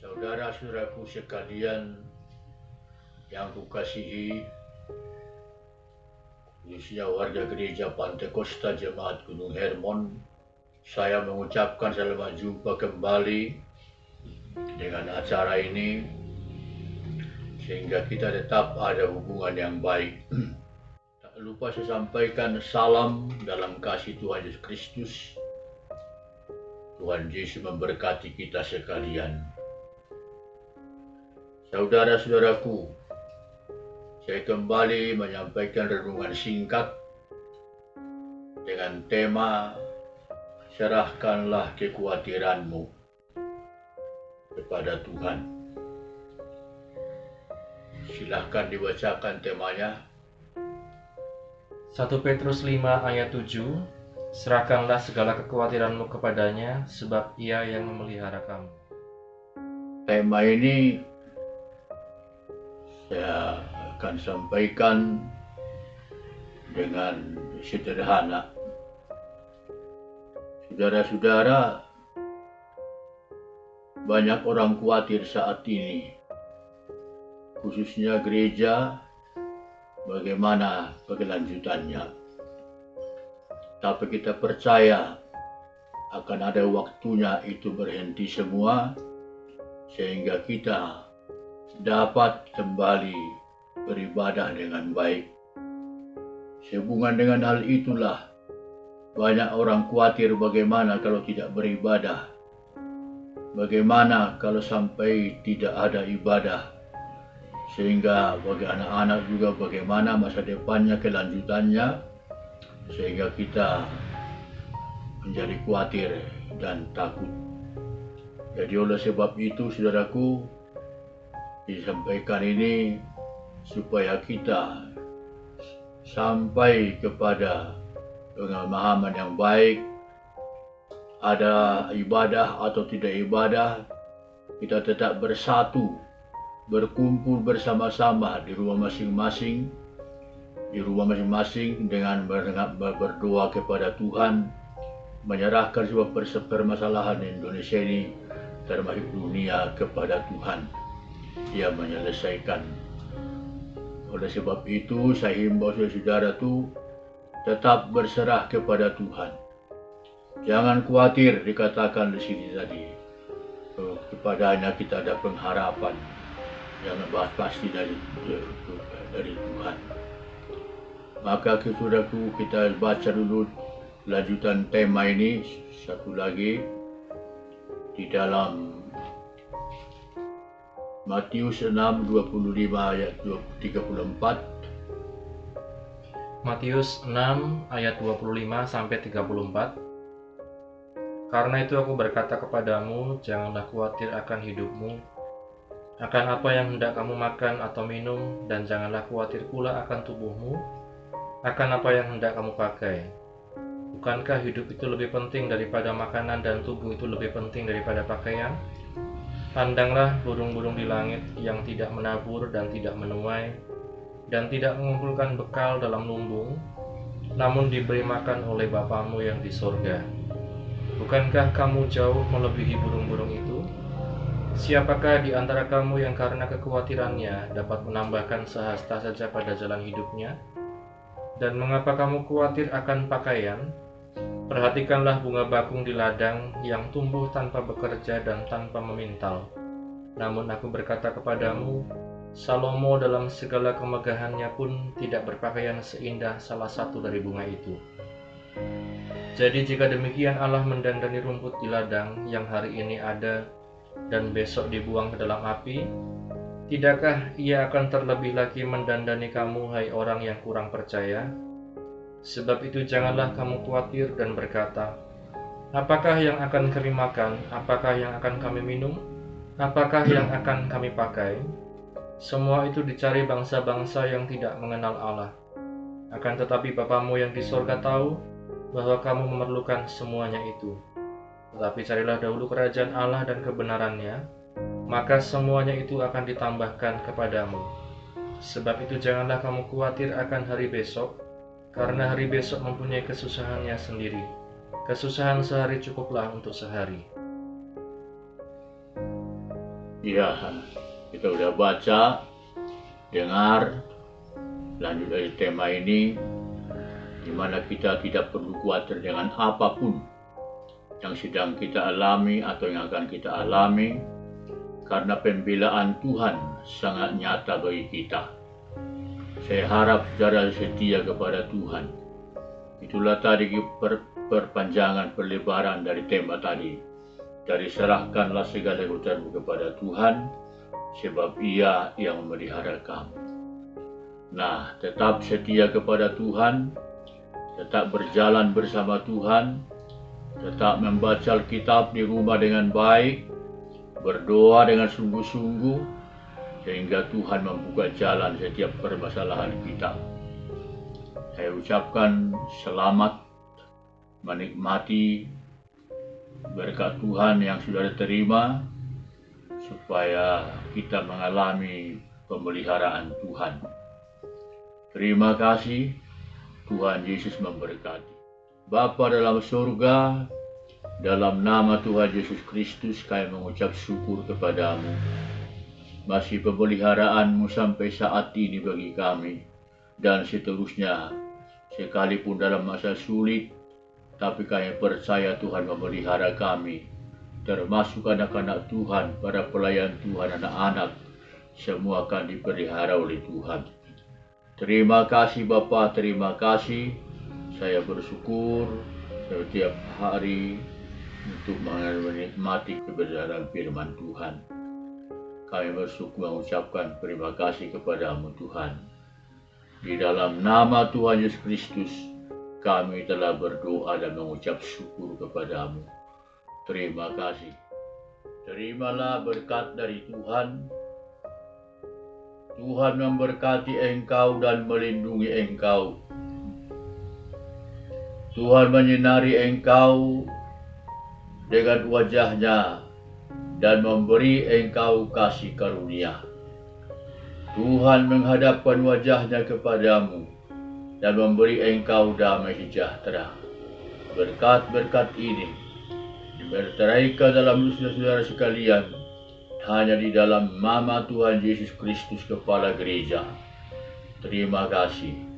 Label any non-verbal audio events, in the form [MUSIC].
Saudara-saudaraku sekalian yang kukasihi, khususnya warga gereja Pantai Costa Jemaat Gunung Hermon, saya mengucapkan selamat jumpa kembali dengan acara ini sehingga kita tetap ada hubungan yang baik. [CLEARS THROAT] Tak lupa saya sampaikan salam dalam kasih Tuhan Yesus Kristus. Tuhan Yesus memberkati kita sekalian. Saudara-saudaraku, saya kembali menyampaikan renungan singkat dengan tema Serahkanlah kekhawatiranmu kepada Tuhan. Silahkan dibacakan temanya. 1 Petrus 5 ayat 7 Serahkanlah segala kekhawatiranmu kepadanya sebab ia yang memelihara kamu. Tema ini saya akan sampaikan dengan sederhana. Saudara-saudara, banyak orang khawatir saat ini, khususnya gereja, bagaimana kelanjutannya. Tapi kita percaya akan ada waktunya itu berhenti semua, sehingga kita dapat kembali beribadah dengan baik. Sehubungan dengan hal itulah banyak orang khawatir bagaimana kalau tidak beribadah. Bagaimana kalau sampai tidak ada ibadah. Sehingga bagi anak-anak juga bagaimana masa depannya, kelanjutannya. Sehingga kita menjadi khawatir dan takut. Jadi oleh sebab itu saudaraku, disampaikan ini supaya kita sampai kepada pemahaman yang baik. Ada ibadah atau tidak ibadah kita tetap bersatu berkumpul bersama-sama di rumah masing-masing di rumah masing-masing dengan berdoa kepada Tuhan menyerahkan sebuah permasalahan Indonesia ini termasuk dunia kepada Tuhan dia menyelesaikan. Oleh sebab itu, saya himbau saudara itu tetap berserah kepada Tuhan. Jangan khawatir dikatakan di sini tadi. Kepadanya kita ada pengharapan yang pasti dari dari Tuhan. Maka saudaraku kita baca dulu lanjutan tema ini satu lagi di dalam Matius 6 25 ayat 34 Matius 6 ayat 25 sampai 34 Karena itu aku berkata kepadamu janganlah khawatir akan hidupmu akan apa yang hendak kamu makan atau minum dan janganlah khawatir pula akan tubuhmu akan apa yang hendak kamu pakai. Bukankah hidup itu lebih penting daripada makanan dan tubuh itu lebih penting daripada pakaian? Pandanglah burung-burung di langit yang tidak menabur dan tidak menuai, dan tidak mengumpulkan bekal dalam lumbung, namun diberi makan oleh Bapamu yang di sorga. Bukankah kamu jauh melebihi burung-burung itu? Siapakah di antara kamu yang karena kekhawatirannya dapat menambahkan sehasta saja pada jalan hidupnya? Dan mengapa kamu khawatir akan pakaian? Perhatikanlah bunga bakung di ladang yang tumbuh tanpa bekerja dan tanpa memintal. Namun aku berkata kepadamu, Salomo dalam segala kemegahannya pun tidak berpakaian seindah salah satu dari bunga itu. Jadi jika demikian Allah mendandani rumput di ladang yang hari ini ada dan besok dibuang ke dalam api, tidakkah ia akan terlebih lagi mendandani kamu hai orang yang kurang percaya? Sebab itu janganlah kamu khawatir dan berkata, Apakah yang akan kami makan? Apakah yang akan kami minum? Apakah yang akan kami pakai? Semua itu dicari bangsa-bangsa yang tidak mengenal Allah. Akan tetapi Bapamu yang di sorga tahu bahwa kamu memerlukan semuanya itu. Tetapi carilah dahulu kerajaan Allah dan kebenarannya, maka semuanya itu akan ditambahkan kepadamu. Sebab itu janganlah kamu khawatir akan hari besok, karena hari besok mempunyai kesusahannya sendiri. Kesusahan sehari cukuplah untuk sehari. Ya, kita udah baca, dengar, lanjut dari tema ini, di mana kita tidak perlu khawatir dengan apa pun yang sedang kita alami atau yang akan kita alami, karena pembelaan Tuhan sangat nyata bagi kita. Saya harap saudara setia kepada Tuhan. Itulah tadi per, perpanjangan perlebaran dari tema tadi dari serahkanlah segala urusanmu kepada Tuhan, sebab Ia yang memelihara kamu. Nah, tetap setia kepada Tuhan, tetap berjalan bersama Tuhan, tetap membaca Alkitab di rumah dengan baik, berdoa dengan sungguh-sungguh, sehingga Tuhan membuka jalan setiap permasalahan kita. Saya ucapkan selamat menikmati berkat Tuhan yang sudah diterima supaya kita mengalami pemeliharaan Tuhan. Terima kasih Tuhan Yesus memberkati. Bapa dalam surga, dalam nama Tuhan Yesus Kristus kami mengucap syukur kepadamu. Masih pemeliharaanmu sampai saat ini bagi kami. Dan seterusnya, sekalipun dalam masa sulit, tapi kami percaya Tuhan memelihara kami, termasuk anak-anak Tuhan, para pelayan Tuhan, anak-anak, semua akan dipelihara oleh Tuhan. Terima kasih Bapak, terima kasih. Saya bersyukur setiap hari untuk menikmati kebenaran firman Tuhan. Kami bersyukur mengucapkan terima kasih kepadamu Tuhan. Di dalam nama Tuhan Yesus Kristus, kami telah berdoa dan mengucap syukur kepadamu. Terima kasih. Terimalah berkat dari Tuhan. Tuhan memberkati engkau dan melindungi engkau. Tuhan menyinari engkau dengan wajahnya dan memberi engkau kasih karunia. Tuhan menghadapkan wajahnya kepadamu dan memberi engkau damai sejahtera. Berkat-berkat ini dimeteraikan dalam saudara-saudara sekalian hanya di dalam nama Tuhan Yesus Kristus Kepala Gereja. Terima kasih.